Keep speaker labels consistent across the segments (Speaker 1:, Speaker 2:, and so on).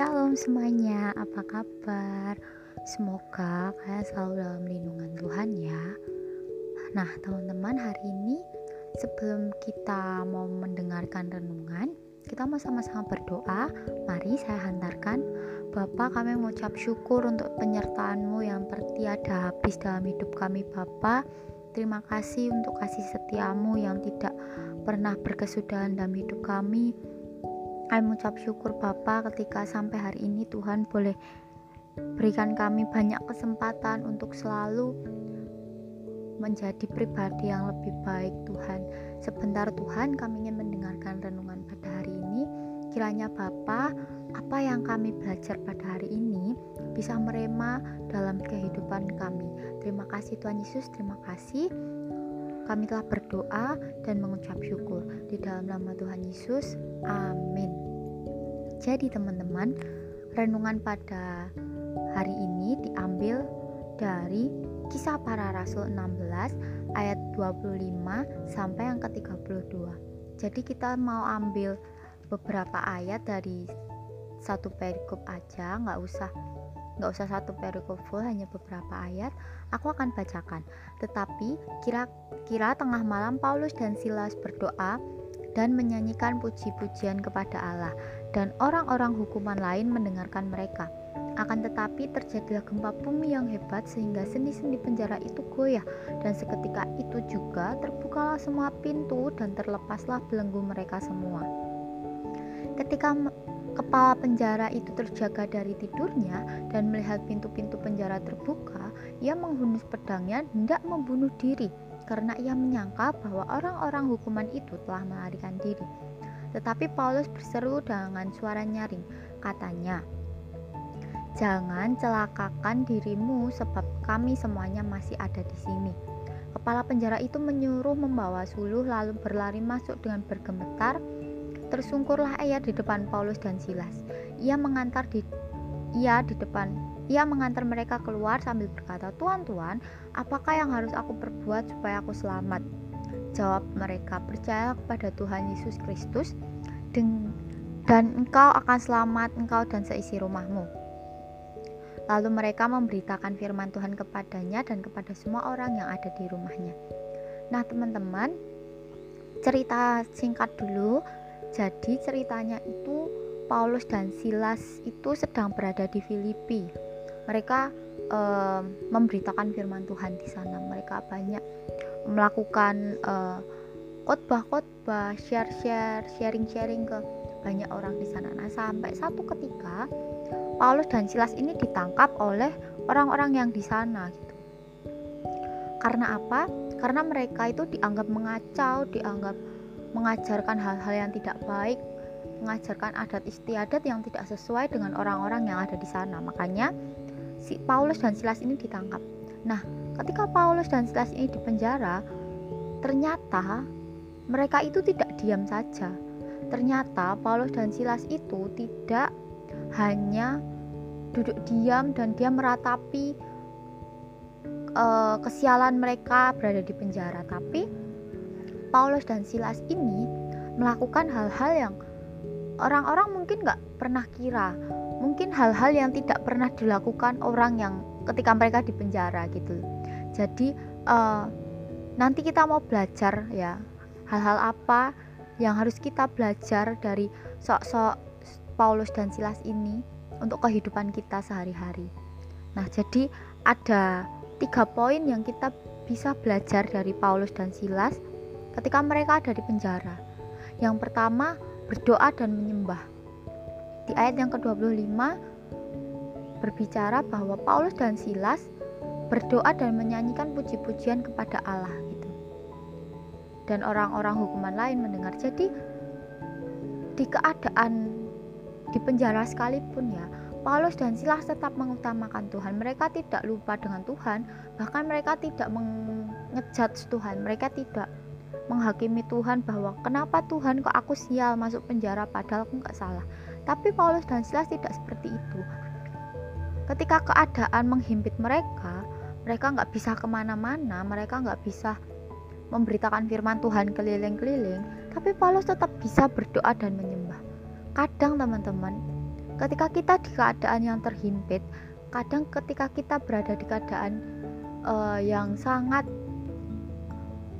Speaker 1: Shalom semuanya, apa kabar? Semoga kalian selalu dalam lindungan Tuhan ya. Nah, teman-teman, hari ini sebelum kita mau mendengarkan renungan, kita mau sama-sama berdoa. Mari saya hantarkan Bapak kami mengucap syukur untuk penyertaanmu yang tertiada habis dalam hidup kami Bapak. Terima kasih untuk kasih setiamu yang tidak pernah berkesudahan dalam hidup kami. Kami mengucap syukur Bapa ketika sampai hari ini Tuhan boleh berikan kami banyak kesempatan untuk selalu menjadi pribadi yang lebih baik Tuhan. Sebentar Tuhan kami ingin mendengarkan renungan pada hari ini. Kiranya Bapa, apa yang kami belajar pada hari ini bisa merema dalam kehidupan kami. Terima kasih Tuhan Yesus, terima kasih. Kami telah berdoa dan mengucap syukur di dalam nama Tuhan Yesus. Amin. Jadi teman-teman, renungan pada hari ini diambil dari Kisah Para Rasul 16 ayat 25 sampai yang ke-32. Jadi kita mau ambil beberapa ayat dari satu perikop aja, nggak usah nggak usah satu perikop full hanya beberapa ayat aku akan bacakan. Tetapi kira-kira tengah malam Paulus dan Silas berdoa dan menyanyikan puji-pujian kepada Allah dan orang-orang hukuman lain mendengarkan mereka. Akan tetapi terjadilah gempa bumi yang hebat sehingga sendi-sendi penjara itu goyah dan seketika itu juga terbukalah semua pintu dan terlepaslah belenggu mereka semua. Ketika Kepala penjara itu terjaga dari tidurnya dan melihat pintu-pintu penjara terbuka, ia menghunus pedangnya hendak membunuh diri karena ia menyangka bahwa orang-orang hukuman itu telah melarikan diri. Tetapi Paulus berseru dengan suara nyaring, katanya, "Jangan celakakan dirimu sebab kami semuanya masih ada di sini." Kepala penjara itu menyuruh membawa suluh lalu berlari masuk dengan bergemetar Tersungkurlah ia di depan Paulus dan Silas. Ia mengantar di ia di depan ia mengantar mereka keluar sambil berkata, "Tuan, tuan, apakah yang harus aku perbuat supaya aku selamat?" Jawab mereka, "Percaya kepada Tuhan Yesus Kristus dan engkau akan selamat engkau dan seisi rumahmu." Lalu mereka memberitakan firman Tuhan kepadanya dan kepada semua orang yang ada di rumahnya. Nah, teman-teman, cerita singkat dulu jadi ceritanya itu Paulus dan Silas itu sedang berada di Filipi. Mereka uh, memberitakan firman Tuhan di sana. Mereka banyak melakukan uh, khotbah-khotbah, share-share, sharing-sharing ke banyak orang di sana. Nah, sampai satu ketika Paulus dan Silas ini ditangkap oleh orang-orang yang di sana gitu. Karena apa? Karena mereka itu dianggap mengacau, dianggap mengajarkan hal-hal yang tidak baik, mengajarkan adat istiadat yang tidak sesuai dengan orang-orang yang ada di sana. Makanya si Paulus dan Silas ini ditangkap. Nah, ketika Paulus dan Silas ini dipenjara, ternyata mereka itu tidak diam saja. Ternyata Paulus dan Silas itu tidak hanya duduk diam dan dia meratapi uh, kesialan mereka berada di penjara, tapi Paulus dan Silas ini melakukan hal-hal yang orang-orang mungkin nggak pernah kira. Mungkin hal-hal yang tidak pernah dilakukan orang yang ketika mereka di penjara gitu. Jadi uh, nanti kita mau belajar ya hal-hal apa yang harus kita belajar dari sok-sok Paulus dan Silas ini untuk kehidupan kita sehari-hari. Nah jadi ada tiga poin yang kita bisa belajar dari Paulus dan Silas ketika mereka ada di penjara. Yang pertama, berdoa dan menyembah. Di ayat yang ke-25 berbicara bahwa Paulus dan Silas berdoa dan menyanyikan puji-pujian kepada Allah gitu. Dan orang-orang hukuman lain mendengar. Jadi di keadaan di penjara sekalipun ya, Paulus dan Silas tetap mengutamakan Tuhan. Mereka tidak lupa dengan Tuhan, bahkan mereka tidak mengejat Tuhan. Mereka tidak menghakimi Tuhan bahwa kenapa Tuhan kok aku sial masuk penjara padahal aku nggak salah. Tapi Paulus dan Silas tidak seperti itu. Ketika keadaan menghimpit mereka, mereka nggak bisa ke mana-mana, mereka nggak bisa memberitakan firman Tuhan keliling-keliling, tapi Paulus tetap bisa berdoa dan menyembah. Kadang teman-teman, ketika kita di keadaan yang terhimpit kadang ketika kita berada di keadaan uh, yang sangat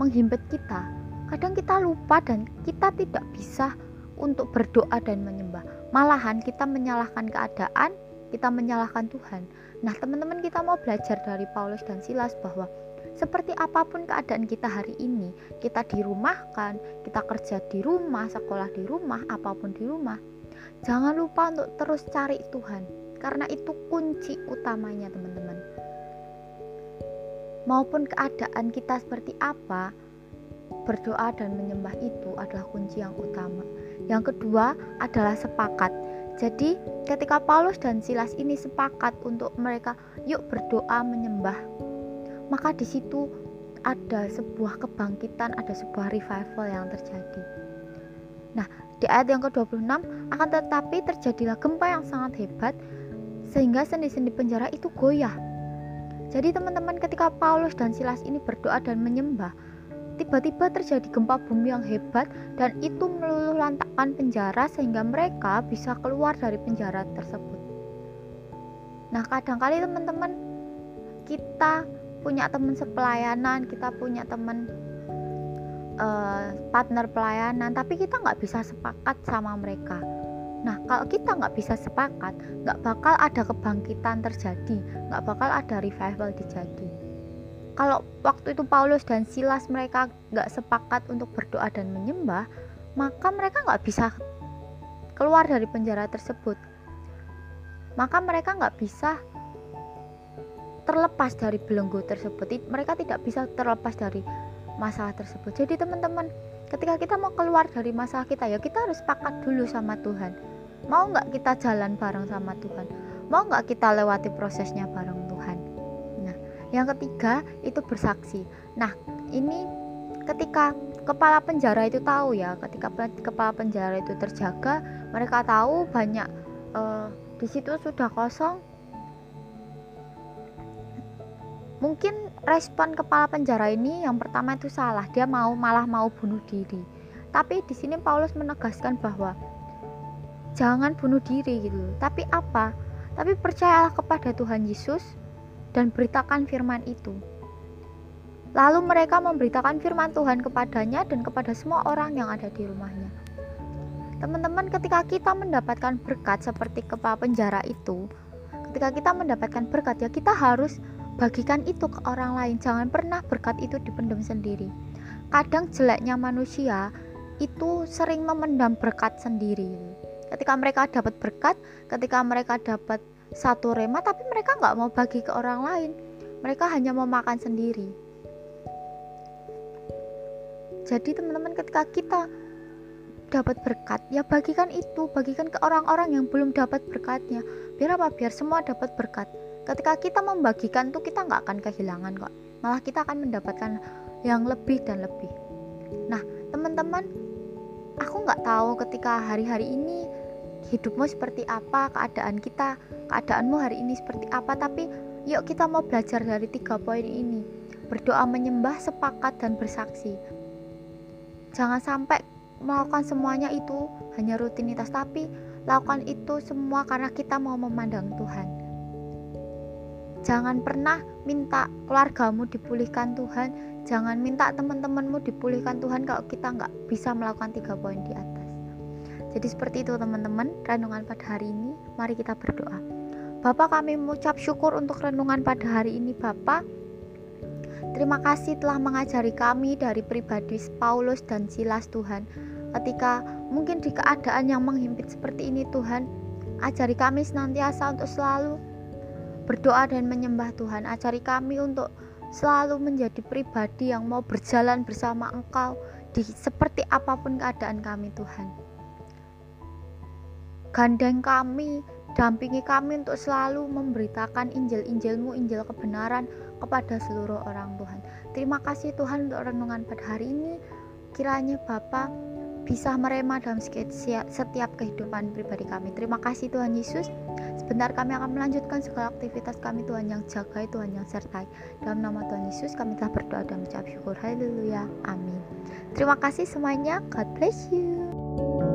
Speaker 1: menghimpit kita kadang kita lupa dan kita tidak bisa untuk berdoa dan menyembah malahan kita menyalahkan keadaan kita menyalahkan Tuhan nah teman-teman kita mau belajar dari Paulus dan Silas bahwa seperti apa pun keadaan kita hari ini, kita dirumahkan, kita kerja di rumah, sekolah di rumah, apa pun di rumah. Jangan lupa untuk terus cari Tuhan, karena itu kunci utamanya, teman-teman. Maupun keadaan kita seperti apa, berdoa dan menyembah itu adalah kunci yang utama. Yang kedua adalah sepakat. Jadi, ketika Paulus dan Silas ini sepakat untuk mereka, yuk berdoa menyembah maka di situ ada sebuah kebangkitan, ada sebuah revival yang terjadi. Nah, di ayat yang ke-26 akan tetapi terjadilah gempa yang sangat hebat sehingga sendi-sendi penjara itu goyah. Jadi teman-teman ketika Paulus dan Silas ini berdoa dan menyembah, tiba-tiba terjadi gempa bumi yang hebat dan itu meluluh lantakkan penjara sehingga mereka bisa keluar dari penjara tersebut. Nah, kadang-kali teman-teman kita punya teman sepelayanan kita punya teman uh, partner pelayanan tapi kita nggak bisa sepakat sama mereka nah kalau kita nggak bisa sepakat nggak bakal ada kebangkitan terjadi nggak bakal ada revival terjadi kalau waktu itu Paulus dan Silas mereka nggak sepakat untuk berdoa dan menyembah maka mereka nggak bisa keluar dari penjara tersebut. Maka mereka nggak bisa terlepas dari belenggu tersebut. Mereka tidak bisa terlepas dari masalah tersebut. Jadi teman-teman ketika kita mau keluar dari masalah kita ya kita harus sepakat dulu sama Tuhan. Mau nggak kita jalan bareng sama Tuhan? Mau nggak kita lewati prosesnya bareng yang ketiga itu bersaksi. Nah ini ketika kepala penjara itu tahu ya ketika kepala penjara itu terjaga mereka tahu banyak uh, di situ sudah kosong. Mungkin respon kepala penjara ini yang pertama itu salah dia mau malah mau bunuh diri. Tapi di sini Paulus menegaskan bahwa jangan bunuh diri gitu. Tapi apa? Tapi percayalah kepada Tuhan Yesus dan beritakan firman itu. Lalu mereka memberitakan firman Tuhan kepadanya dan kepada semua orang yang ada di rumahnya. Teman-teman ketika kita mendapatkan berkat seperti kepala penjara itu ketika kita mendapatkan berkat ya kita harus bagikan itu ke orang lain. Jangan pernah berkat itu dipendam sendiri. Kadang jeleknya manusia itu sering memendam berkat sendiri. Ketika mereka dapat berkat ketika mereka dapat satu rema tapi mereka nggak mau bagi ke orang lain. Mereka hanya mau makan sendiri. Jadi teman-teman ketika kita dapat berkat ya bagikan itu bagikan ke orang-orang yang belum dapat berkatnya. Biar apa? Biar semua dapat berkat. Ketika kita membagikan tuh kita nggak akan kehilangan kok. Malah kita akan mendapatkan yang lebih dan lebih. Nah teman-teman aku nggak tahu ketika hari-hari ini hidupmu seperti apa keadaan kita keadaanmu hari ini seperti apa tapi yuk kita mau belajar dari tiga poin ini berdoa menyembah sepakat dan bersaksi jangan sampai melakukan semuanya itu hanya rutinitas tapi lakukan itu semua karena kita mau memandang Tuhan Jangan pernah minta keluargamu dipulihkan Tuhan. Jangan minta teman-temanmu dipulihkan Tuhan kalau kita nggak bisa melakukan tiga poin di atas. Jadi seperti itu teman-teman renungan pada hari ini. Mari kita berdoa. Bapak kami mengucap syukur untuk renungan pada hari ini Bapak. Terima kasih telah mengajari kami dari pribadi Paulus dan Silas Tuhan. Ketika mungkin di keadaan yang menghimpit seperti ini Tuhan, ajari kami senantiasa untuk selalu berdoa dan menyembah Tuhan. Ajari kami untuk selalu menjadi pribadi yang mau berjalan bersama Engkau di seperti apa pun keadaan kami Tuhan. Gandeng kami, dampingi kami untuk selalu memberitakan Injil-Injilmu, Injil kebenaran kepada seluruh orang Tuhan. Terima kasih Tuhan untuk renungan pada hari ini. Kiranya Bapak bisa merema dalam setiap kehidupan pribadi kami. Terima kasih Tuhan Yesus. Sebentar kami akan melanjutkan segala aktivitas kami Tuhan yang jagai, Tuhan yang sertai. Dalam nama Tuhan Yesus kami telah berdoa dan mengucap syukur. Haleluya. Amin. Terima kasih semuanya. God bless you.